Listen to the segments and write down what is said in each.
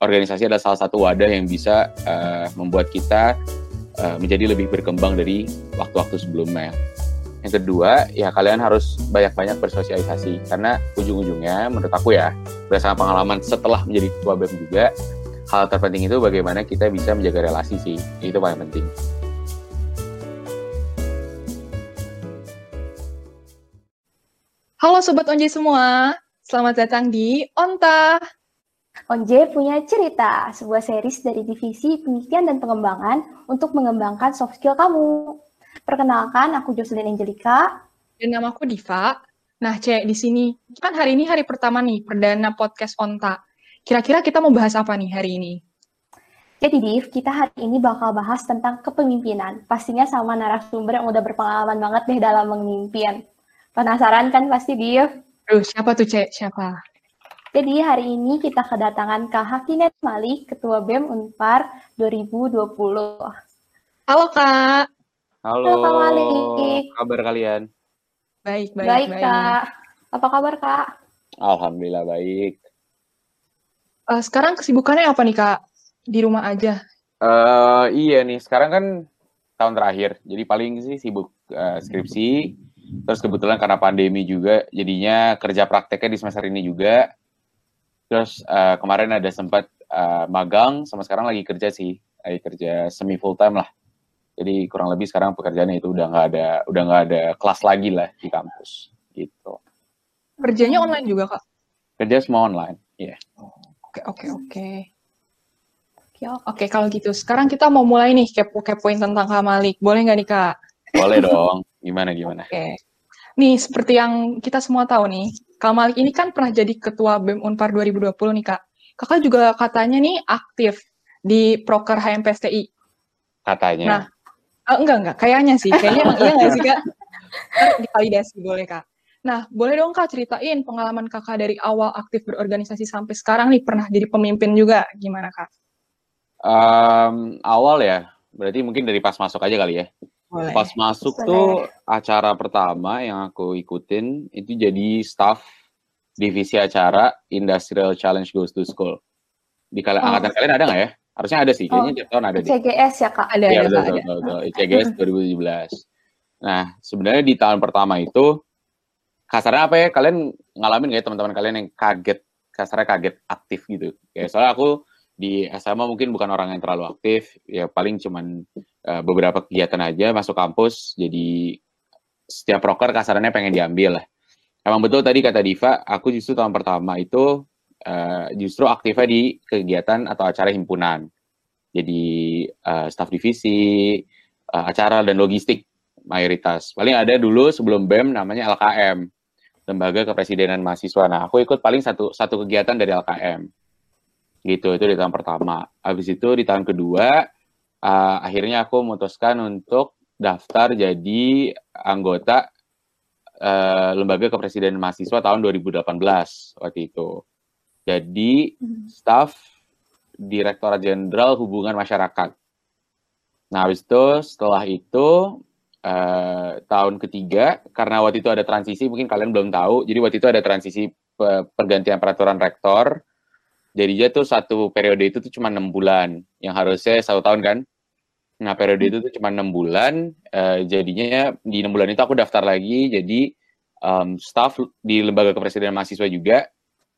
organisasi adalah salah satu wadah yang bisa uh, membuat kita uh, menjadi lebih berkembang dari waktu-waktu sebelumnya. Yang kedua, ya kalian harus banyak-banyak bersosialisasi karena ujung-ujungnya menurut aku ya berdasarkan pengalaman setelah menjadi ketua BEM juga hal terpenting itu bagaimana kita bisa menjaga relasi sih itu paling penting. Halo Sobat Onje semua, selamat datang di Onta. Onje punya cerita, sebuah series dari divisi penelitian dan pengembangan untuk mengembangkan soft skill kamu. Perkenalkan, aku Jocelyn Angelika. Dan nama aku Diva. Nah, Cek, di sini kan hari ini hari pertama nih, perdana podcast Onta. Kira-kira kita mau bahas apa nih hari ini? Jadi, Div, kita hari ini bakal bahas tentang kepemimpinan. Pastinya sama narasumber yang udah berpengalaman banget deh dalam memimpin. Penasaran kan pasti, Div? Aduh, siapa tuh, Cek? Siapa? Jadi hari ini kita kedatangan Kak Hakinet Malik, Ketua BEM Unpar 2020. Halo, Kak. Halo, Halo Kak Malik. kabar kalian? Baik, baik, Baik, baik. Kak. Apa kabar, Kak? Alhamdulillah baik. Uh, sekarang kesibukannya apa nih, Kak? Di rumah aja. Uh, iya nih, sekarang kan tahun terakhir, jadi paling sih sibuk uh, skripsi. Terus kebetulan karena pandemi juga, jadinya kerja prakteknya di semester ini juga. Terus uh, kemarin ada sempat uh, magang, sama sekarang lagi kerja sih, lagi kerja semi full time lah. Jadi kurang lebih sekarang pekerjaannya itu udah nggak ada, udah nggak ada kelas lagi lah di kampus, gitu. Kerjanya online juga, Kak? Kerja semua online, iya. Yeah. Oke, oke, oke. Oke, oke. Oke, kalau gitu. Sekarang kita mau mulai nih kepo-kepoin tentang Kak Malik. Boleh nggak nih, Kak? Boleh dong. Gimana, gimana? Oke. Nih, seperti yang kita semua tahu nih, Kak Malik ini kan pernah jadi Ketua BEM Unpar 2020 nih, Kak. Kakak juga katanya nih aktif di Proker HMPSTI. Katanya. Nah, uh, enggak, enggak. Kayaknya sih. Kayaknya emang iya nggak sih, Kak? Divalidasi boleh, Kak. Nah, boleh dong Kak ceritain pengalaman Kakak dari awal aktif berorganisasi sampai sekarang nih pernah jadi pemimpin juga. Gimana, Kak? Um, awal ya, berarti mungkin dari pas masuk aja kali ya. Boleh. Pas masuk Boleh. tuh acara pertama yang aku ikutin itu jadi staff divisi acara Industrial Challenge Goes to School. Di kalian Oh. angkatan kalian ada nggak ya? Harusnya ada sih, kayaknya Oh, tiap tahun ada deh. CGS ya, Kak? Ada, Iya ada, betul, Kak, ada. betul, betul. ICGS 2017. Nah, sebenarnya di tahun pertama itu kasarnya apa ya? Kalian ngalamin nggak ya teman-teman kalian yang kaget, kasarnya kaget aktif gitu? Kayak soalnya aku di SMA mungkin bukan orang yang terlalu aktif, ya paling cuman uh, beberapa kegiatan aja masuk kampus, jadi setiap proker kasarnya pengen diambil lah. Emang betul tadi kata Diva, aku justru tahun pertama itu uh, justru aktifnya di kegiatan atau acara himpunan. Jadi uh, staf divisi, uh, acara dan logistik mayoritas. Paling ada dulu sebelum BEM namanya LKM, Lembaga Kepresidenan Mahasiswa. Nah, aku ikut paling satu satu kegiatan dari LKM. Gitu, itu di tahun pertama. Habis itu di tahun kedua, uh, akhirnya aku memutuskan untuk daftar jadi anggota uh, Lembaga Kepresidenan Mahasiswa tahun 2018 waktu itu. Jadi Hmm. staf Direktorat Jenderal Hubungan Masyarakat. Nah, habis itu setelah itu eh, tahun ketiga karena waktu itu ada transisi mungkin kalian belum tahu. Jadi waktu itu ada transisi pe- pergantian peraturan rektor. Jadinya tuh satu periode itu tuh cuma enam bulan, yang harusnya satu tahun kan. Nah periode itu tuh cuma enam bulan. eh, jadinya di enam bulan itu aku daftar lagi jadi em, staff di lembaga kepresidenan mahasiswa juga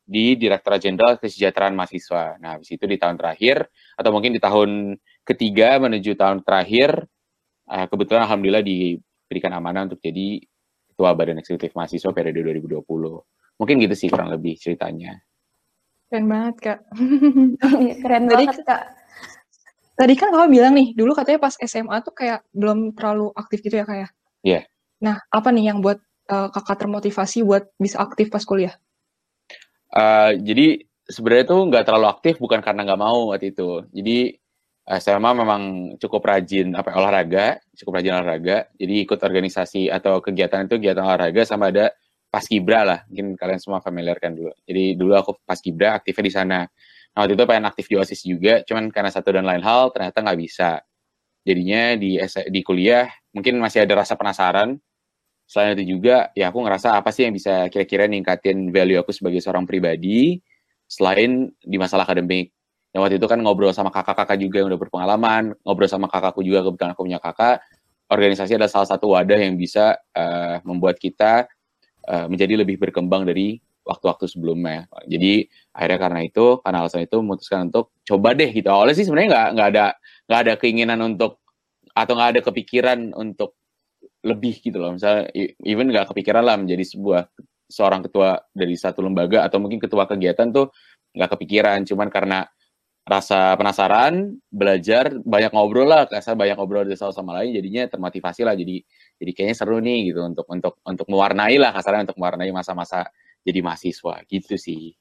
di Direktorat Jenderal Kesejahteraan Mahasiswa. Nah, habis itu di tahun terakhir atau mungkin di tahun ketiga menuju tahun terakhir, eh, kebetulan alhamdulillah diberikan amanah untuk jadi Ketua Badan Eksekutif Mahasiswa periode 2020. Mungkin gitu sih kurang lebih ceritanya. Keren banget, Kak. Keren Tadi- banget, Kak. Tadi kan kakak bilang nih, dulu katanya pas SMA tuh kayak belum terlalu aktif gitu ya, Kak ya? Iya. Nah, apa nih yang buat eh, kakak termotivasi buat bisa aktif pas kuliah? Eh, jadi sebenarnya tuh nggak terlalu aktif bukan karena nggak mau waktu itu. Jadi SMA memang cukup rajin apa olahraga, cukup rajin olahraga. Jadi ikut organisasi atau kegiatan itu kegiatan olahraga sama ada paskibra lah. Mungkin kalian semua familiar kan dulu. Jadi dulu aku paskibra aktifnya di sana. Nah, waktu itu pengen aktif di OSIS juga, cuman karena satu dan lain hal ternyata nggak bisa. Jadinya di di kuliah mungkin masih ada rasa penasaran. Selain itu juga, ya aku ngerasa apa sih yang bisa kira-kira ningkatin value aku sebagai seorang pribadi selain di masalah akademik. yang waktu itu kan ngobrol sama kakak-kakak juga yang udah berpengalaman, ngobrol sama kakakku juga kebetulan aku punya kakak. Organisasi adalah salah satu wadah yang bisa uh, membuat kita uh, menjadi lebih berkembang dari waktu-waktu sebelumnya. Jadi akhirnya karena itu, karena alasan itu memutuskan untuk coba deh gitu. Awalnya sih sebenarnya nggak nggak ada nggak ada keinginan untuk atau nggak ada kepikiran untuk lebih gitu loh. Misalnya even nggak kepikiran lah menjadi sebuah seorang ketua dari satu lembaga atau mungkin ketua kegiatan tuh nggak kepikiran. Cuman karena rasa penasaran, belajar, banyak ngobrol lah, kasar banyak ngobrol dari satu sama lain, jadinya termotivasi lah. Jadi jadi kayaknya seru nih gitu untuk untuk untuk mewarnai lah kasarnya untuk mewarnai masa-masa jadi mahasiswa gitu sih.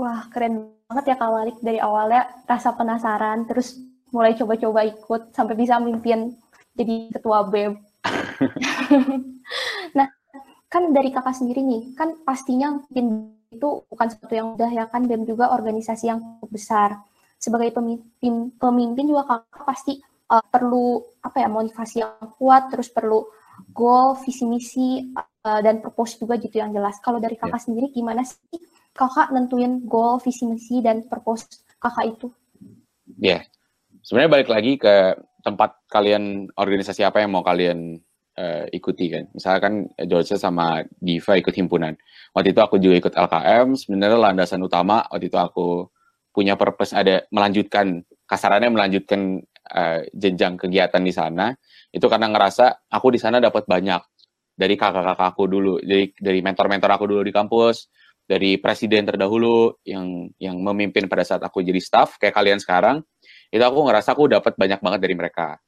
Wah keren banget ya Kak Walik dari awalnya rasa penasaran, terus mulai coba-coba ikut sampai bisa mimpin jadi ketua BEM. nah kan dari kakak sendiri nih, kan pastinya mungkin itu bukan sesuatu yang mudah ya kan BEM juga organisasi yang cukup besar. Sebagai pemimpin pemimpin juga kakak pasti uh, perlu apa ya motivasi yang kuat, terus perlu goal, visi misi uh, dan purpose juga gitu yang jelas. Kalau dari kakak yeah. sendiri gimana sih kakak nentuin goal, visi misi dan purpose kakak itu? Ya, yeah. sebenarnya balik lagi ke tempat kalian organisasi apa yang mau kalian uh, ikuti kan. Misalkan George sama Diva ikut himpunan. Waktu itu aku juga ikut LKM. Sebenarnya landasan utama waktu itu aku punya purpose ada melanjutkan kasarannya melanjutkan uh, jenjang kegiatan di sana. Itu karena ngerasa aku di sana dapat banyak dari kakak-kakak aku dulu, dari dari mentor-mentor aku dulu di kampus, dari presiden terdahulu yang yang memimpin pada saat aku jadi staff kayak kalian sekarang. Itu aku ngerasa aku dapat banyak banget dari mereka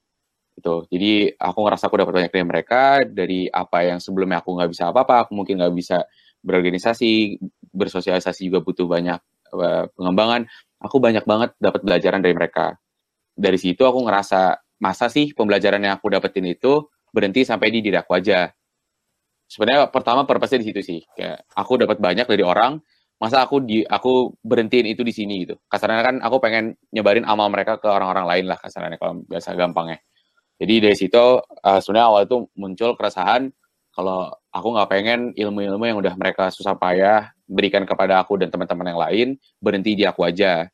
gitu. Jadi aku ngerasa aku dapat banyak dari mereka dari apa yang sebelumnya aku nggak bisa apa-apa, aku mungkin nggak bisa berorganisasi, bersosialisasi juga butuh banyak pengembangan. Aku banyak banget dapat pelajaran dari mereka. Dari situ aku ngerasa masa sih pembelajaran yang aku dapetin itu berhenti sampai di diri aku aja. Sebenarnya pertama purpose di situ sih. Kayak aku dapat banyak dari orang, masa aku di aku berhentiin itu di sini gitu. Kasarnya kan aku pengen nyebarin amal mereka ke orang-orang lain lah kasarnya kalau biasa gampangnya. Jadi dari situ uh, sebenarnya awal itu muncul keresahan kalau aku nggak pengen ilmu-ilmu yang udah mereka susah payah berikan kepada aku dan teman-teman yang lain berhenti di aku aja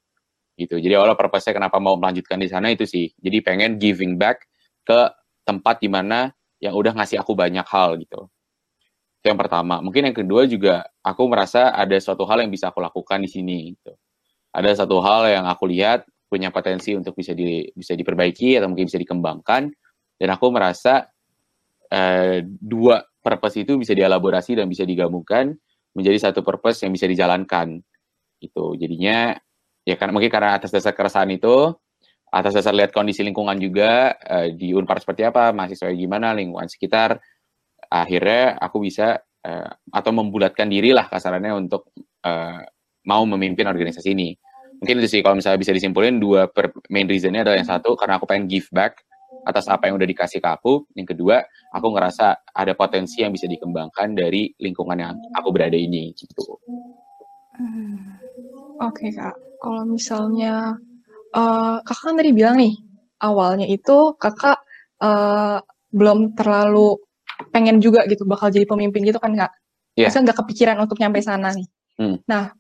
gitu. Jadi awal purpose kenapa mau melanjutkan di sana itu sih. Jadi pengen giving back ke tempat di mana yang udah ngasih aku banyak hal gitu. Itu yang pertama. Mungkin yang kedua juga aku merasa ada suatu hal yang bisa aku lakukan di sini gitu. Ada satu hal yang aku lihat punya potensi untuk bisa di bisa diperbaiki atau mungkin bisa dikembangkan. Dan aku merasa uh, dua purpose itu bisa dielaborasi dan bisa digabungkan menjadi satu purpose yang bisa dijalankan. Itu jadinya ya karena mungkin karena atas dasar keresahan itu atas dasar lihat kondisi lingkungan juga uh, di Unpar seperti apa mahasiswa gimana lingkungan sekitar akhirnya aku bisa uh, atau membulatkan diri lah kasarannya untuk uh, mau memimpin organisasi ini mungkin itu sih kalau misalnya bisa disimpulin dua per main reasonnya adalah yang satu karena aku pengen give back atas apa yang udah dikasih ke aku yang kedua aku ngerasa ada potensi yang bisa dikembangkan dari lingkungan yang aku berada ini gitu hmm. oke okay, kak kalau misalnya uh, kakak kan tadi bilang nih awalnya itu kakak uh, belum terlalu pengen juga gitu bakal jadi pemimpin gitu kan kak yeah. Maksudnya nggak kepikiran untuk nyampe sana nih hmm. nah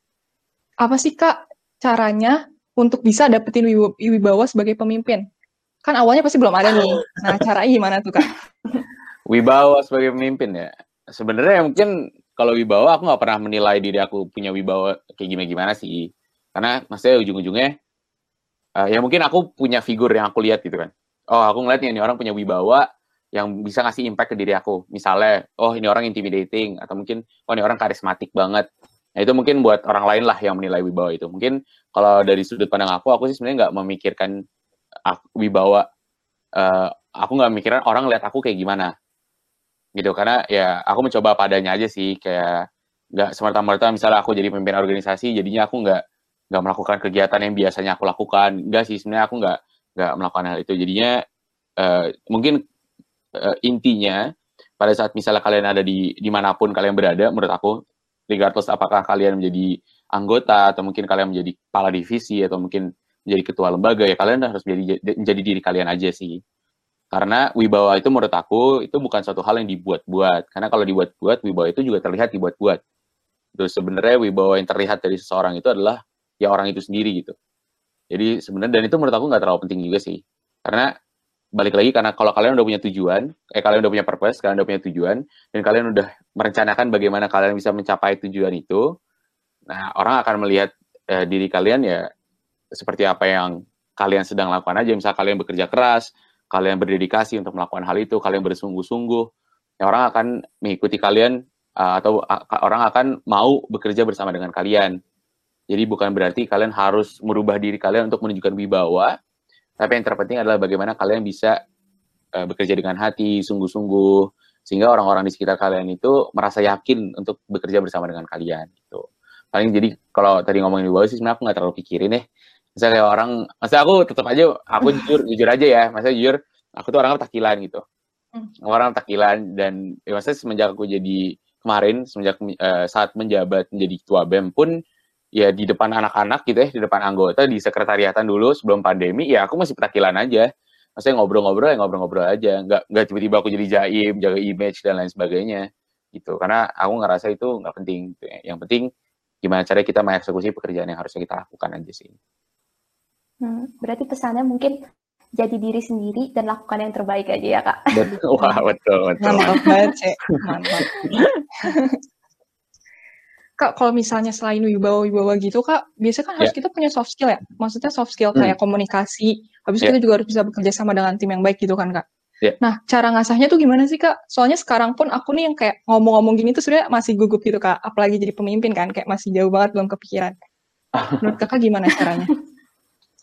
apa sih kak caranya untuk bisa dapetin wibawa sebagai pemimpin? Kan awalnya pasti belum ada nih. Nah, caranya gimana tuh, Kak? wibawa sebagai pemimpin ya. Sebenarnya mungkin kalau wibawa aku nggak pernah menilai diri aku punya wibawa kayak gimana-gimana sih. Karena maksudnya ujung-ujungnya uh, ya mungkin aku punya figur yang aku lihat gitu kan. Oh, aku ngeliat nih ini orang punya wibawa yang bisa ngasih impact ke diri aku. Misalnya, oh ini orang intimidating atau mungkin oh ini orang karismatik banget Nah, itu mungkin buat orang lain lah yang menilai wibawa itu. Mungkin kalau dari sudut pandang aku, aku sih sebenarnya nggak memikirkan wibawa. Uh, aku nggak mikirin orang lihat aku kayak gimana. Gitu, karena ya aku mencoba padanya aja sih. Kayak nggak semerta-merta misalnya aku jadi pemimpin organisasi, jadinya aku nggak nggak melakukan kegiatan yang biasanya aku lakukan. Enggak sih, sebenarnya aku nggak nggak melakukan hal itu. Jadinya uh, mungkin uh, intinya pada saat misalnya kalian ada di di mana pun kalian berada, menurut aku regardless apakah kalian menjadi anggota atau mungkin kalian menjadi kepala divisi atau mungkin menjadi ketua lembaga ya kalian harus menjadi menjadi diri kalian aja sih. Karena wibawa itu menurut aku itu bukan suatu hal yang dibuat-buat. Karena kalau dibuat-buat wibawa itu juga terlihat dibuat-buat. Terus sebenarnya wibawa yang terlihat dari seseorang itu adalah ya orang itu sendiri gitu. Jadi sebenarnya dan itu menurut aku nggak terlalu penting juga sih. Karena balik lagi karena kalau kalian udah punya tujuan, eh kalian udah punya purpose, kalian udah punya tujuan dan kalian udah merencanakan bagaimana kalian bisa mencapai tujuan itu, nah orang akan melihat eh, diri kalian ya seperti apa yang kalian sedang lakukan aja. Misal kalian bekerja keras, kalian berdedikasi untuk melakukan hal itu, kalian bersungguh-sungguh, ya orang akan mengikuti kalian uh, atau uh, orang akan mau bekerja bersama dengan kalian. Jadi bukan berarti kalian harus merubah diri kalian untuk menunjukkan wibawa, tapi yang terpenting adalah bagaimana kalian bisa uh, bekerja dengan hati, sungguh-sungguh, sehingga orang-orang di sekitar kalian itu merasa yakin untuk bekerja bersama dengan kalian. Gitu. Paling jadi kalau tadi ngomongin wibawa sih sebenarnya aku nggak terlalu pikirin ya. Misalnya kayak orang, masa aku tetap aja, aku jujur, jujur aja ya, masa jujur, aku tuh orang takilan gitu. Hmm. Orang takilan dan ya, maksudnya semenjak aku jadi kemarin semenjak uh, saat menjabat menjadi ketua BEM pun ya di depan anak-anak gitu ya, di depan anggota di sekretariatan dulu sebelum pandemi, ya aku masih petakilan aja. Maksudnya ngobrol-ngobrol ya ngobrol-ngobrol aja, nggak nggak tiba-tiba aku jadi jaim, jaga image dan lain sebagainya gitu. Karena aku ngerasa itu nggak penting. Gitu ya. Yang penting gimana cara kita mengeksekusi pekerjaan yang harusnya kita lakukan aja sih. Hmm, berarti pesannya mungkin jadi diri sendiri dan lakukan yang terbaik aja ya kak. Wah betul betul. Mantap banget sih. Mantap. Kak, kalau misalnya selain wibawa-wibawa gitu, Kak, biasanya kan harus yeah. kita punya soft skill ya? Maksudnya soft skill kayak hmm. komunikasi, habis yeah. kita juga harus bisa bekerja sama dengan tim yang baik gitu kan, Kak? Yeah. Nah, cara ngasahnya tuh gimana sih, Kak? Soalnya sekarang pun aku nih yang kayak ngomong-ngomong gini tuh sebenarnya masih gugup gitu, Kak. Apalagi jadi pemimpin kan, kayak masih jauh banget belum kepikiran. Menurut Kakak gimana caranya?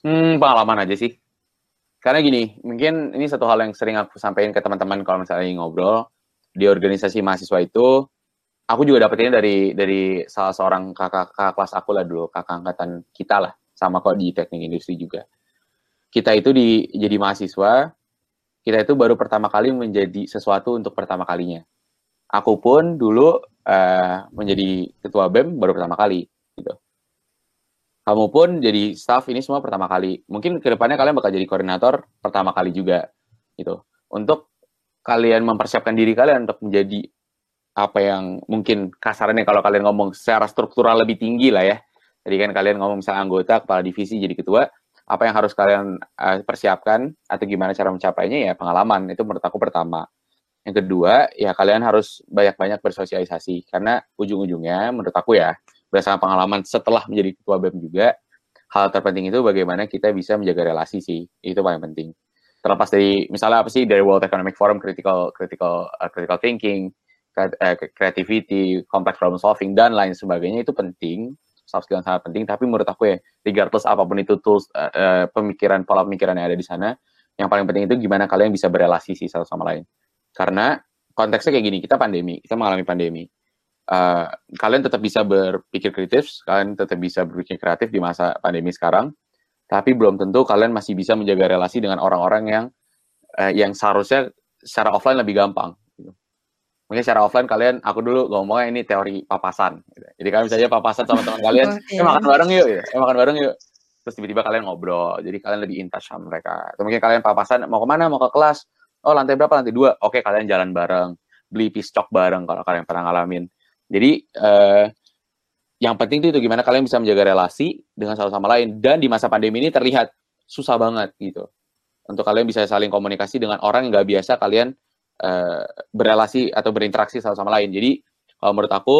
Hmm, pengalaman aja sih. Karena gini, mungkin ini satu hal yang sering aku sampaikan ke teman-teman kalau misalnya ngobrol, di organisasi mahasiswa itu aku juga dapetinnya dari dari salah seorang kakak, kakak kelas aku lah dulu, kakak angkatan kita lah, sama kok di teknik industri juga. Kita itu di jadi mahasiswa, kita itu baru pertama kali menjadi sesuatu untuk pertama kalinya. Aku pun dulu uh, menjadi ketua BEM baru pertama kali, gitu. Kamu pun jadi staff ini semua pertama kali. Mungkin ke depannya kalian bakal jadi koordinator pertama kali juga, gitu. Untuk kalian mempersiapkan diri kalian untuk menjadi apa yang mungkin kasarannya kalau kalian ngomong secara struktural lebih tinggi lah ya. Jadi kan kalian ngomong misalnya anggota, kepala divisi jadi ketua, apa yang harus kalian uh, persiapkan atau gimana cara mencapainya ya pengalaman itu menurut aku pertama. Yang kedua ya kalian harus banyak-banyak bersosialisasi karena ujung-ujungnya menurut aku ya berdasarkan pengalaman setelah menjadi ketua BEM juga hal terpenting itu bagaimana kita bisa menjaga relasi sih itu paling penting terlepas dari misalnya apa sih dari World Economic Forum critical critical uh, critical thinking Eh, creativity, complex problem solving dan lain sebagainya itu penting, soft skill yang sangat penting. Tapi menurut aku ya, regardless apa pun itu tools, uh, pemikiran pola pemikiran yang ada di sana, yang paling penting itu gimana kalian bisa berelasi sih satu sama lain. Karena konteksnya kayak gini, kita pandemi, kita mengalami pandemi. Uh, kalian tetap bisa berpikir kritis, kalian tetap bisa berpikir kreatif di masa pandemi sekarang, tapi belum tentu kalian masih bisa menjaga relasi dengan orang-orang yang uh, yang seharusnya secara offline lebih gampang mungkin secara offline kalian aku dulu ngomongnya ini teori papasan gitu. jadi kalian bisa aja papasan sama teman kalian. Okay. eh makan bareng yuk ya eh makan bareng yuk. Terus tiba-tiba kalian ngobrol. Jadi kalian lebih in touch sama mereka. Atau mungkin kalian papasan mau ke mana mau ke kelas? Oh lantai berapa? Lantai dua. Oke kalian jalan bareng. Beli piscok bareng kalau kalian pernah ngalamin. Jadi eh, yang penting itu gimana kalian bisa menjaga relasi dengan satu sama lain. Dan di masa pandemi ini terlihat susah banget gitu. Untuk kalian bisa saling komunikasi dengan orang yang nggak biasa kalian uh, berelasi atau berinteraksi satu sama lain. Jadi kalau menurut aku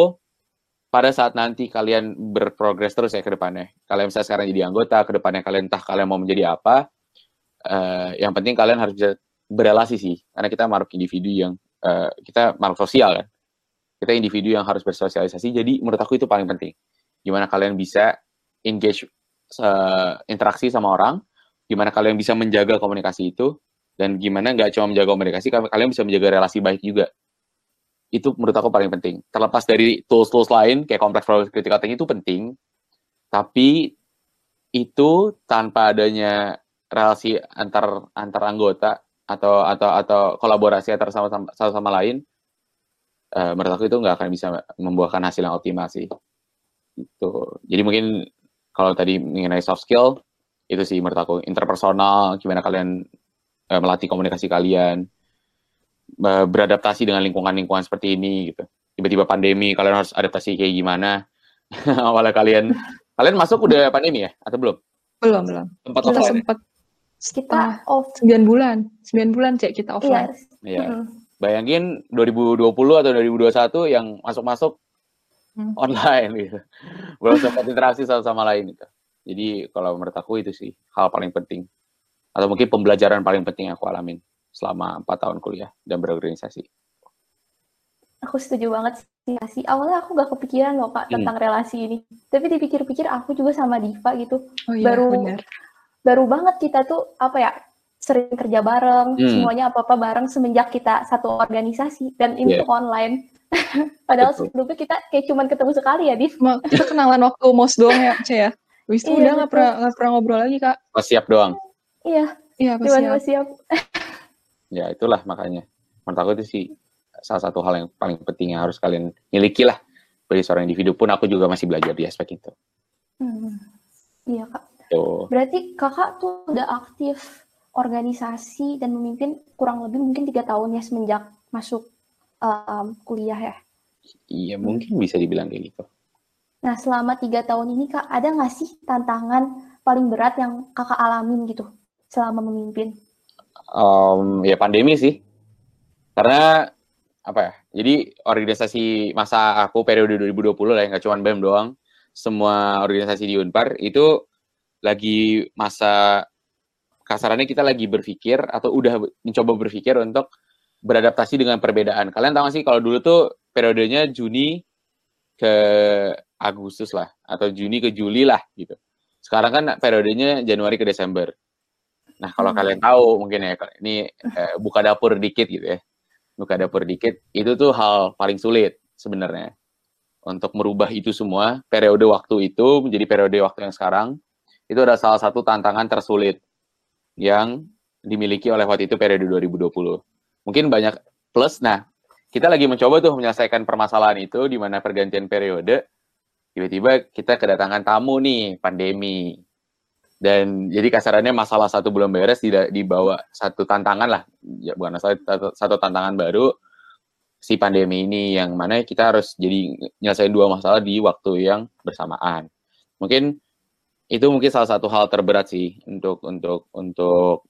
pada saat nanti kalian berprogres terus ya ke depannya, kalian bisa sekarang jadi anggota, ke depannya kalian entah kalian mau menjadi apa, uh, yang penting kalian harus bisa berelasi sih, karena kita makhluk individu yang uh, kita makhluk sosial kan, kita individu yang harus bersosialisasi. Jadi menurut aku itu paling penting, gimana kalian bisa engage uh, interaksi sama orang, gimana kalian bisa menjaga komunikasi itu, dan gimana nggak cuma menjaga komunikasi kalian bisa menjaga relasi baik juga. Itu menurut aku paling penting. Terlepas dari tools-tools lain kayak kompleks problem critical thinking itu penting. Tapi itu tanpa adanya relasi antar antar anggota atau atau atau kolaborasi antar sama sama, sama, sama lain uh, menurut aku itu nggak akan bisa membuahkan hasil yang optimal sih. Itu jadi mungkin kalau tadi mengenai soft skill itu sih menurut aku. Interpersonal gimana kalian uh, melatih komunikasi kalian, uh, beradaptasi dengan lingkungan-lingkungan seperti ini gitu. Tiba-tiba pandemi, kalian harus adaptasi kayak gimana? Awalnya kalian kalian masuk udah pandemi ya atau belum? Belum, belum. Tempat Kita offline. ya? sempat Kita off. 9 bulan. 9 bulan, Cek, kita Iya. offline. Iya. Mm-mm. Bayangin 2020 atau 2021 yang masuk-masuk Hmm. online gitu. Belum sempat interaksi satu sama lain gitu. Jadi kalau menurut aku itu sih hal paling penting. Atau mungkin pembelajaran paling penting yang aku alamin selama empat tahun kuliah dan berorganisasi. Aku setuju banget sih. Awalnya aku gak kepikiran loh Kak Hmm. tentang relasi ini. Tapi dipikir-pikir aku juga sama Diva gitu. Oh iya, Baru- benar. Baru banget kita tuh apa ya sering kerja bareng, Hmm. semuanya apa-apa bareng semenjak kita satu organisasi dan ini Iya. tuh online. Padahal Betul. sebelumnya kita kayak cuman ketemu sekali ya, Div. Kita kenalan waktu mos doang ya, Cek ya. Habis itu Iya, udah nggak pernah nggak pernah ngobrol lagi, Kak. Pas siap doang. Iya, Iya, ya. masih siap. Ya itulah makanya. Menurut aku itu sih salah satu hal yang paling penting yang harus kalian miliki lah. Bagi seorang individu pun aku juga masih belajar di aspek itu. Hmm. Iya, Kak. Tuh. Berarti kakak tuh udah aktif organisasi dan memimpin kurang lebih mungkin tiga tahun ya semenjak masuk um, kuliah ya. Iya mungkin bisa dibilang kayak gitu. Nah selama tiga tahun ini kak ada nggak sih tantangan paling berat yang kakak alamin gitu selama memimpin? Em, ya pandemi sih. Karena apa ya? Jadi organisasi masa aku periode 2020 lah ya, nggak cuma BEM doang. Semua organisasi di Unpar itu lagi masa kasarannya kita lagi berpikir atau udah mencoba berpikir untuk beradaptasi dengan perbedaan. Kalian tahu nggak sih kalau dulu tuh periodenya Juni ke Agustus lah atau Juni ke Juli lah gitu. Sekarang kan periodenya Januari ke Desember. Nah, kalau Hmm. kalian tahu mungkin ya ini eh, buka dapur dikit gitu ya. Buka dapur dikit itu tuh hal paling sulit sebenarnya. Untuk merubah itu semua, periode waktu itu menjadi periode waktu yang sekarang itu adalah salah satu tantangan tersulit yang dimiliki oleh waktu itu periode 2020. Mungkin banyak plus. Nah, kita lagi mencoba tuh menyelesaikan permasalahan itu di mana pergantian periode tiba-tiba kita kedatangan tamu nih, pandemi. Dan jadi kasarannya masalah satu belum beres tidak dibawa satu tantangan lah, ya bukan masalah satu, satu tantangan baru si pandemi ini yang mana kita harus jadi nyelesain dua masalah di waktu yang bersamaan. Mungkin itu mungkin salah satu hal terberat sih untuk untuk untuk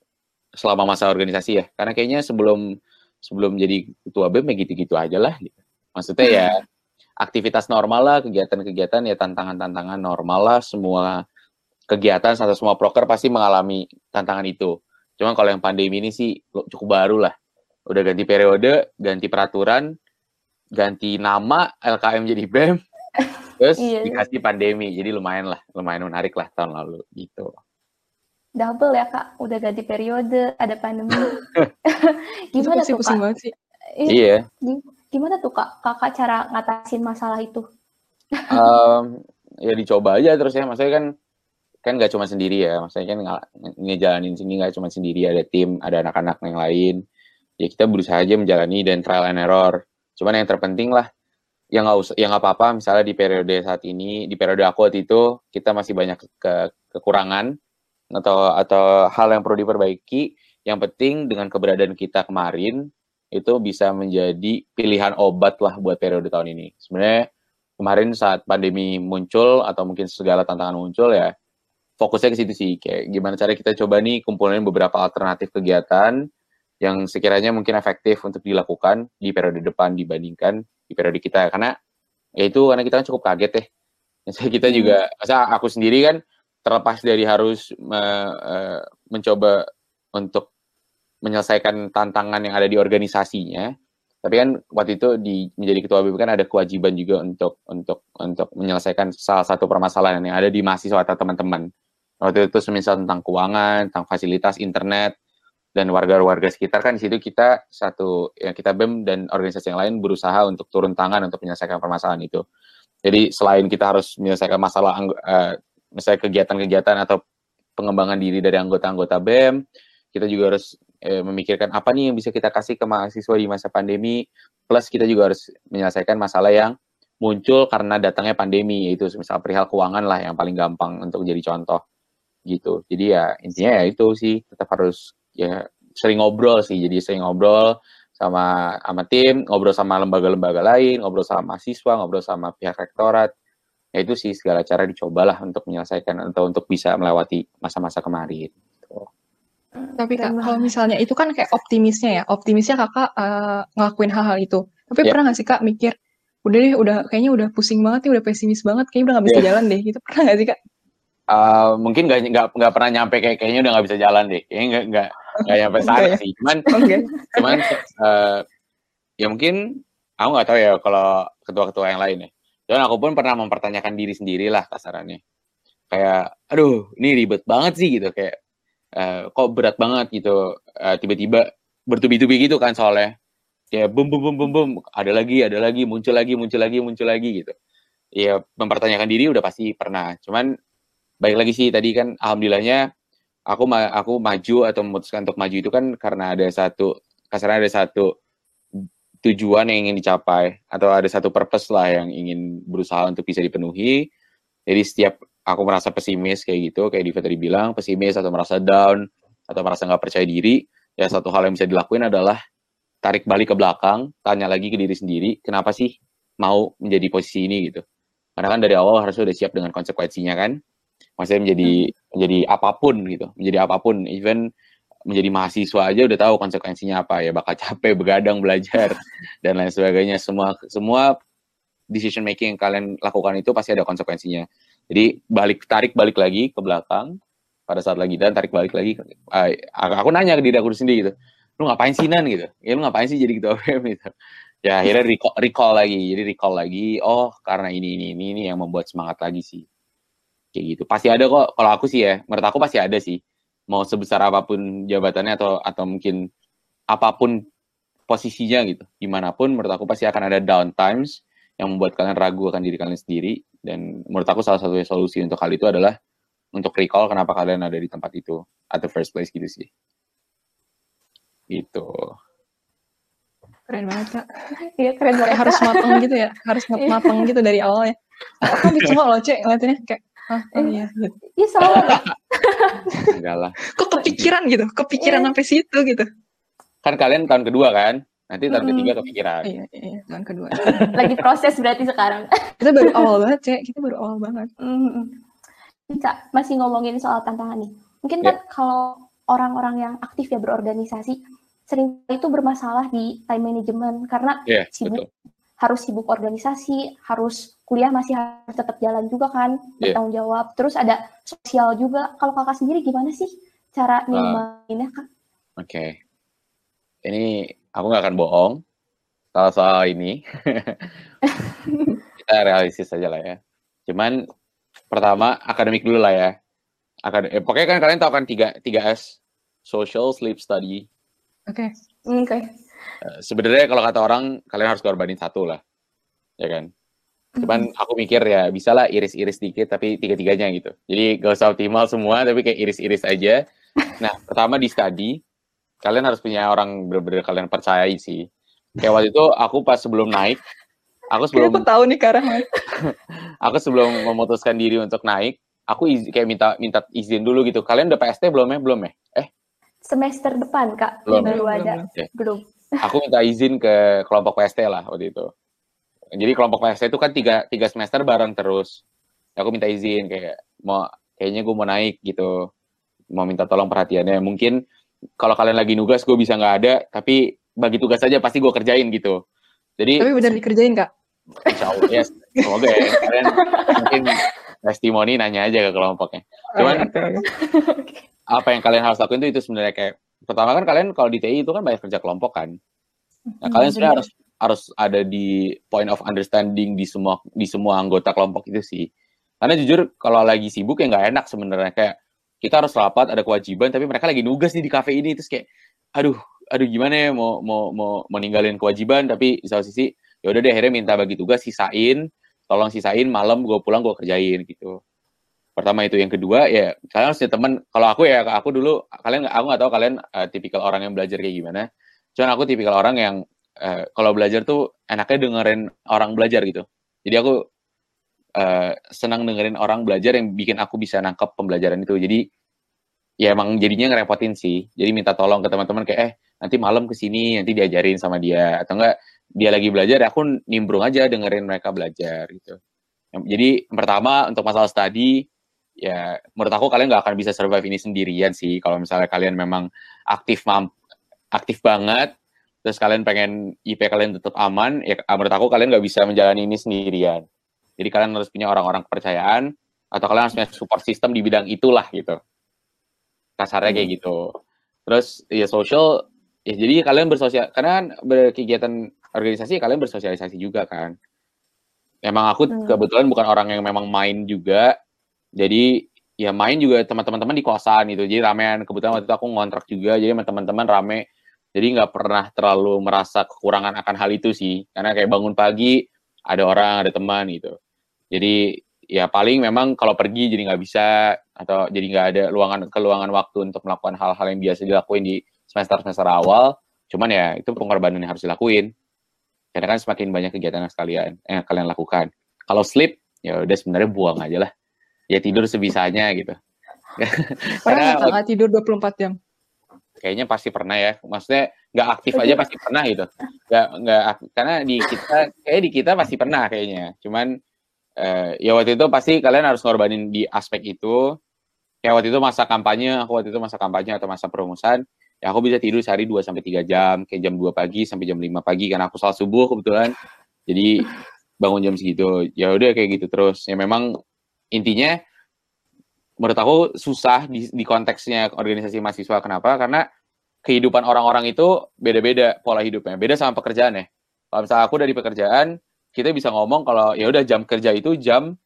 selama masa organisasi ya. Karena kayaknya sebelum sebelum jadi ketua BEM ya gitu-gitu aja lah. Gitu. Maksudnya ya aktivitas normal lah, kegiatan-kegiatan ya tantangan-tantangan normal lah. Semua kegiatan atau semua proker pasti mengalami tantangan itu. Cuma kalau yang pandemi ini sih cukup baru lah. Udah ganti periode, ganti peraturan, ganti nama LKM jadi BEM, terus Iya. dikasih pandemi. Jadi lumayan lah, lumayan menarik lah tahun lalu gitu. Double ya kak, udah ganti periode, ada pandemi. Gimana tuh pusing kak? banget sih. Iya, Iya. Gimana tuh kak, kakak cara ngatasin masalah itu? Em, ya dicoba aja terus ya maksudnya kan kan nggak cuma sendiri ya. Maksudnya kan ngejalanin sini nggak cuma sendiri ada tim ada anak-anak yang lain. Ya kita berusaha aja menjalani dan trial and error. Cuman yang terpenting lah yang nggak usah yang nggak apa-apa misalnya di periode saat ini di periode aku waktu itu kita masih banyak ke, kekurangan atau atau hal yang perlu diperbaiki. Yang penting dengan keberadaan kita kemarin itu bisa menjadi pilihan obat lah buat periode tahun ini. Sebenarnya kemarin saat pandemi muncul atau mungkin segala tantangan muncul ya fokusnya ke situ sih kayak gimana cara kita coba nih kumpulin beberapa alternatif kegiatan yang sekiranya mungkin efektif untuk dilakukan di periode depan dibandingkan di periode kita. Karena ya itu karena kita kan cukup kaget ya. Misalnya kita juga masa aku sendiri kan terlepas dari harus me- eh, mencoba untuk menyelesaikan tantangan yang ada di organisasinya tapi kan waktu itu di menjadi ketua BEM kan ada kewajiban juga untuk untuk untuk menyelesaikan salah satu permasalahan yang ada di mahasiswa atau teman-teman. Waktu itu semisal tentang keuangan, tentang fasilitas internet dan warga-warga sekitar kan di situ kita satu ya kita BEM dan organisasi yang lain berusaha untuk turun tangan untuk menyelesaikan permasalahan itu. Jadi selain kita harus menyelesaikan masalah eh, misalnya kegiatan-kegiatan atau pengembangan diri dari anggota-anggota BEM, kita juga harus eh, memikirkan apa nih yang bisa kita kasih ke mahasiswa di masa pandemi plus kita juga harus menyelesaikan masalah yang muncul karena datangnya pandemi yaitu misal perihal keuangan lah yang paling gampang untuk jadi contoh gitu jadi ya intinya ya itu sih tetap harus ya sering ngobrol sih jadi sering ngobrol sama sama tim ngobrol sama lembaga-lembaga lain ngobrol sama mahasiswa ngobrol sama pihak rektorat ya itu sih segala cara dicobalah untuk menyelesaikan atau untuk bisa melewati masa-masa kemarin. Gitu. Tapi kak, kalau misalnya itu kan kayak optimisnya ya, optimisnya kakak uh, ngelakuin hal-hal itu. Tapi yeah. pernah nggak sih kak mikir, udah deh, udah kayaknya udah pusing banget nih, udah pesimis banget, kayaknya udah nggak bisa yeah. jalan deh. Gitu pernah nggak sih kak? Uh, mungkin nggak nggak nggak pernah nyampe kayak kayaknya udah nggak bisa jalan deh. Kayaknya nggak nggak nggak nyampe sana okay. sih. Cuman okay. cuman uh, ya mungkin aku nggak tahu ya kalau ketua-ketua yang lain ya. Dan aku pun pernah mempertanyakan diri sendiri lah kasarannya. Kayak, aduh, ini ribet banget sih gitu. Kayak, uh, kok berat banget gitu. Uh, tiba-tiba bertubi-tubi gitu kan soalnya. Kayak bum bum bum bum bum, ada lagi, ada lagi, muncul lagi, muncul lagi, muncul lagi gitu. Ya mempertanyakan diri udah pasti pernah. Cuman baik lagi sih tadi kan alhamdulillahnya aku ma aku maju atau memutuskan untuk maju itu kan karena ada satu kasarnya ada satu tujuan yang ingin dicapai atau ada satu purpose lah yang ingin berusaha untuk bisa dipenuhi. Jadi setiap aku merasa pesimis kayak gitu, kayak Diva tadi bilang, pesimis atau merasa down atau merasa nggak percaya diri, ya satu hal yang bisa dilakuin adalah tarik balik ke belakang, tanya lagi ke diri sendiri, kenapa sih mau menjadi posisi ini gitu. Karena kan dari awal harus udah siap dengan konsekuensinya kan. Maksudnya menjadi menjadi apa pun gitu, menjadi apa pun, even menjadi mahasiswa aja udah tahu konsekuensinya apa ya. Bakal capek begadang belajar dan lain sebagainya. Semua semua decision making yang kalian lakukan itu pasti ada konsekuensinya. Jadi balik tarik balik lagi ke belakang pada saat lagi dan tarik balik lagi uh, aku nanya ke diri aku sendiri gitu lu ngapain sih nan? gitu. Ya lu ngapain sih jadi ketua BEM gitu. Ya akhirnya recall, recall lagi. Jadi recall lagi oh karena ini ini ini ini yang membuat semangat lagi sih kayak gitu. Pasti ada kok. Kalau aku sih ya menurut aku pasti ada sih. Mau sebesar apa pun jabatannya atau atau mungkin apa pun posisinya gitu. Di mana pun menurut aku pasti akan ada down times yang membuat kalian ragu akan diri kalian sendiri. Dan menurut aku salah satu solusi untuk hal itu adalah untuk recall kenapa kalian ada di tempat itu at the first place gitu sih. Itu keren banget kak. Iya keren banget. Harus matang gitu ya. Harus matang gitu dari awal ya. Aku bisa loh cek ngeliatinnya kayak Ah, oh iya, gitu. Iya salah. Enggak lah. Kok kepikiran gitu? Kepikiran yeah. sampai situ gitu. Kan kalian tahun kedua kan? Nanti tahun ketiga kepikiran. Iya, iya, tahun kedua. Lagi proses berarti sekarang. Kita baru awal banget, Cek. Kita baru awal banget. Kak, masih ngomongin soal tantangan nih. Mungkin yeah. kan kalau orang-orang yang aktif ya berorganisasi, sering itu bermasalah di time management karena yeah, sibuk betul harus sibuk organisasi, harus kuliah masih harus tetap jalan juga kan, yeah. bertanggung jawab. Terus ada sosial juga. Kalau kakak sendiri gimana sih cara ah. nyimbanginnya kak? Oke, okay. ini aku nggak akan bohong soal soal ini. Kita realistis saja lah ya. Cuman pertama akademik dulu lah ya. Akad eh, pokoknya kan kalian tahu kan tiga tiga S, social, sleep, study. Oke. Okay. Oke. Okay Eh, sebenarnya kalau kata orang kalian harus korbanin satu lah, ya kan? Cuman aku mikir ya bisa lah iris-iris dikit tapi tiga-tiganya gitu. Jadi gak usah optimal semua tapi kayak iris-iris aja. Nah pertama di study kalian harus punya orang bener-bener kalian percayai sih. Kayak waktu itu aku pas sebelum naik, aku sebelum aku tahu nih karena aku sebelum memutuskan diri untuk naik, aku iz, kayak minta minta izin dulu gitu. Kalian udah PST belum ya? Belum ya? Eh? Semester depan kak, belum, baru ya? ada. Belum. belum aku minta izin ke kelompok PST lah waktu itu. Jadi kelompok PST itu kan tiga, tiga semester bareng terus. Aku minta izin kayak mau kayaknya gue mau naik gitu, mau minta tolong perhatiannya. Mungkin kalau kalian lagi nugas gue bisa nggak ada, tapi bagi tugas saja pasti gue kerjain gitu. Jadi tapi benar dikerjain kak? Insya Allah ya, semoga ya. Kalian mungkin testimoni nanya aja ke kelompoknya. Cuman apa yang kalian harus lakuin itu itu sebenarnya kayak pertama kan kalian kalau di TI itu kan banyak kerja kelompok kan. Nah, kalian sebenarnya harus harus ada di point of understanding di semua di semua anggota kelompok itu sih. Karena jujur kalau lagi sibuk ya nggak enak sebenarnya. Kayak kita harus rapat ada kewajiban tapi mereka lagi nugas nih di kafe ini terus kayak aduh aduh gimana ya mau mau mau meninggalin kewajiban? Tapi di satu sisi ya udah deh akhirnya minta bagi tugas sisain tolong sisain malam gue pulang gue kerjain gitu. Pertama itu. Yang kedua ya kalian harus teman. Kalau aku ya aku dulu kalian aku nggak tahu kalian uh, tipikal orang yang belajar kayak gimana. Cuman aku tipikal orang yang uh, kalau belajar tuh enaknya dengerin orang belajar gitu. Jadi aku uh, senang dengerin orang belajar yang bikin aku bisa nangkep pembelajaran itu. Jadi ya emang jadinya ngerepotin sih. Jadi minta tolong ke teman-teman kayak eh nanti malam ke sini nanti diajarin sama dia. Atau enggak dia lagi belajar aku nimbrung aja dengerin mereka belajar gitu. Jadi yang pertama untuk masalah study, ya menurut aku kalian nggak akan bisa survive ini sendirian sih. Kalau misalnya kalian memang aktif mamp aktif banget, terus kalian pengen IP kalian tetap aman, ya menurut aku kalian nggak bisa menjalani ini sendirian. Jadi kalian harus punya orang-orang kepercayaan atau kalian harus punya support system di bidang itulah gitu. Kasarnya kayak hmm. gitu. Terus ya social ya jadi kalian bersosial karena kan berkegiatan organisasi kalian bersosialisasi juga kan. Emang aku hmm. kebetulan bukan orang yang memang main juga. Jadi ya main juga teman-teman di kosan itu. Jadi ramean kebetulan waktu itu aku ngontrak juga jadi teman-teman rame jadi nggak pernah terlalu merasa kekurangan akan hal itu sih. Karena kayak bangun pagi ada orang ada teman gitu. Jadi ya paling memang kalau pergi jadi nggak bisa atau jadi nggak ada luangan keluangan waktu untuk melakukan hal-hal yang biasa dilakuin di semester semester awal. Cuman ya itu pengorbanan yang harus dilakuin. Karena kan semakin banyak kegiatan yang sekalian yang kalian lakukan. Kalau sleep ya udah sebenarnya buang aja lah. Ya tidur sebisanya gitu. Karena nggak tidur 24 jam kayaknya pasti pernah ya. Maksudnya nggak aktif aja pasti pernah gitu. Nggak nggak karena di kita kayak di kita pasti pernah kayaknya. Cuman uh, ya waktu itu pasti kalian harus ngorbanin di aspek itu. Kayak waktu itu masa kampanye aku waktu itu masa kampanye atau masa perumusan ya aku bisa tidur sehari 2 sampai tiga jam. Kayak jam 2 pagi sampai jam 5 pagi karena aku salat subuh kebetulan. Jadi bangun jam segitu. Ya udah kayak gitu terus. Ya memang intinya menurut aku susah di, di konteksnya organisasi mahasiswa. Kenapa? Karena kehidupan orang-orang itu beda-beda pola hidupnya. Beda sama pekerjaan ya. Kalau misalnya aku dari pekerjaan, kita bisa ngomong kalau ya udah jam kerja itu jam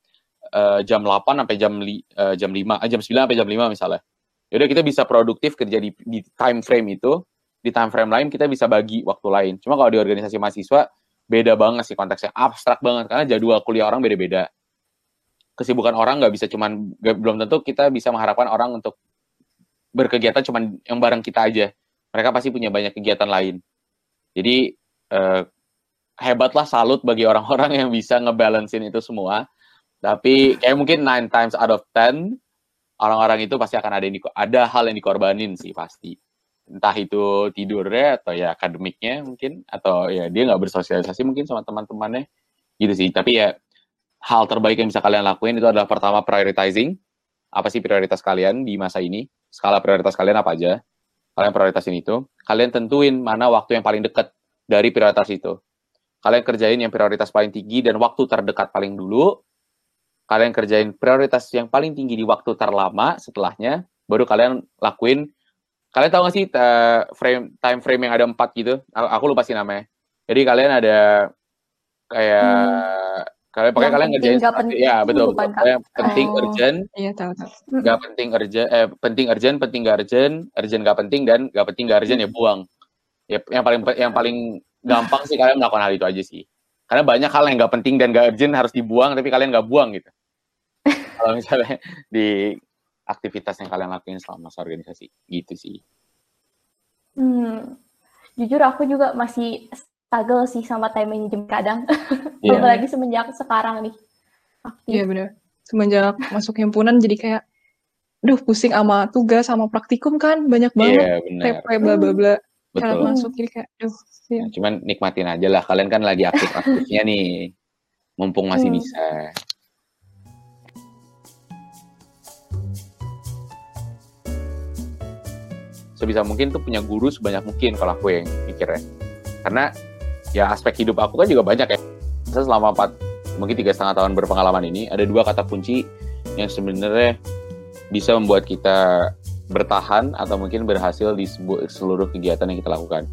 uh, jam 8 sampai jam li, uh, jam 5, uh, jam 9 sampai jam 5 misalnya. Ya udah kita bisa produktif kerja di, di time frame itu, di time frame lain kita bisa bagi waktu lain. Cuma kalau di organisasi mahasiswa beda banget sih konteksnya, abstrak banget karena jadwal kuliah orang beda-beda kesibukan orang nggak bisa cuman gak, belum tentu kita bisa mengharapkan orang untuk berkegiatan cuman yang bareng kita aja. Mereka pasti punya banyak kegiatan lain. Jadi eh, hebatlah salut bagi orang-orang yang bisa ngebalancein itu semua. Tapi kayak mungkin nine times out of ten orang-orang itu pasti akan ada yang ada hal yang dikorbanin sih pasti. Entah itu tidurnya atau ya akademiknya mungkin atau ya dia nggak bersosialisasi mungkin sama teman-temannya gitu sih. Tapi ya hal terbaik yang bisa kalian lakuin itu adalah pertama prioritizing. Apa sih prioritas kalian di masa ini? Skala prioritas kalian apa aja? Kalian prioritasin itu. Kalian tentuin mana waktu yang paling dekat dari prioritas itu. Kalian kerjain yang prioritas paling tinggi dan waktu terdekat paling dulu. Kalian kerjain prioritas yang paling tinggi di waktu terlama setelahnya. Baru kalian lakuin. Kalian tahu gak sih frame time frame yang ada empat gitu? Aku lupa sih namanya. Jadi kalian ada kayak hmm Kalian pakai kalian ngerjain penting, ya betul betul. Yang penting oh, urgent. Iya tahu tahu. Gak penting urgent eh penting urgent, penting gak urgent, urgent gak penting dan gak penting gak urgent ya buang. Ya yang paling yang paling gampang sih kalian melakukan hal itu aja sih. Karena banyak hal yang gak penting dan gak urgent harus dibuang tapi kalian gak buang gitu. Kalau misalnya di aktivitas yang kalian lakuin selama masa organisasi gitu sih. Hmm, jujur aku juga masih struggle sih sama time management kadang. Yeah. Apalagi semenjak sekarang nih. Iya yeah, benar. Semenjak masuk himpunan jadi kayak duh pusing sama tugas sama praktikum kan banyak banget. Iya yeah, benar. bla bla bla. Betul. masuk jadi kayak duh. Ya. Cuman nikmatin aja lah. Kalian kan lagi aktif-aktifnya nih. Mumpung masih hmm. bisa. sebisa mungkin tuh punya guru sebanyak mungkin kalau aku yang mikirnya karena ya aspek hidup aku kan juga banyak ya. Saya selama empat mungkin tiga setengah tahun berpengalaman ini ada dua kata kunci yang sebenarnya bisa membuat kita bertahan atau mungkin berhasil di seluruh kegiatan yang kita lakukan.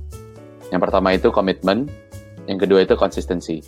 Yang pertama itu komitmen, yang kedua itu konsistensi.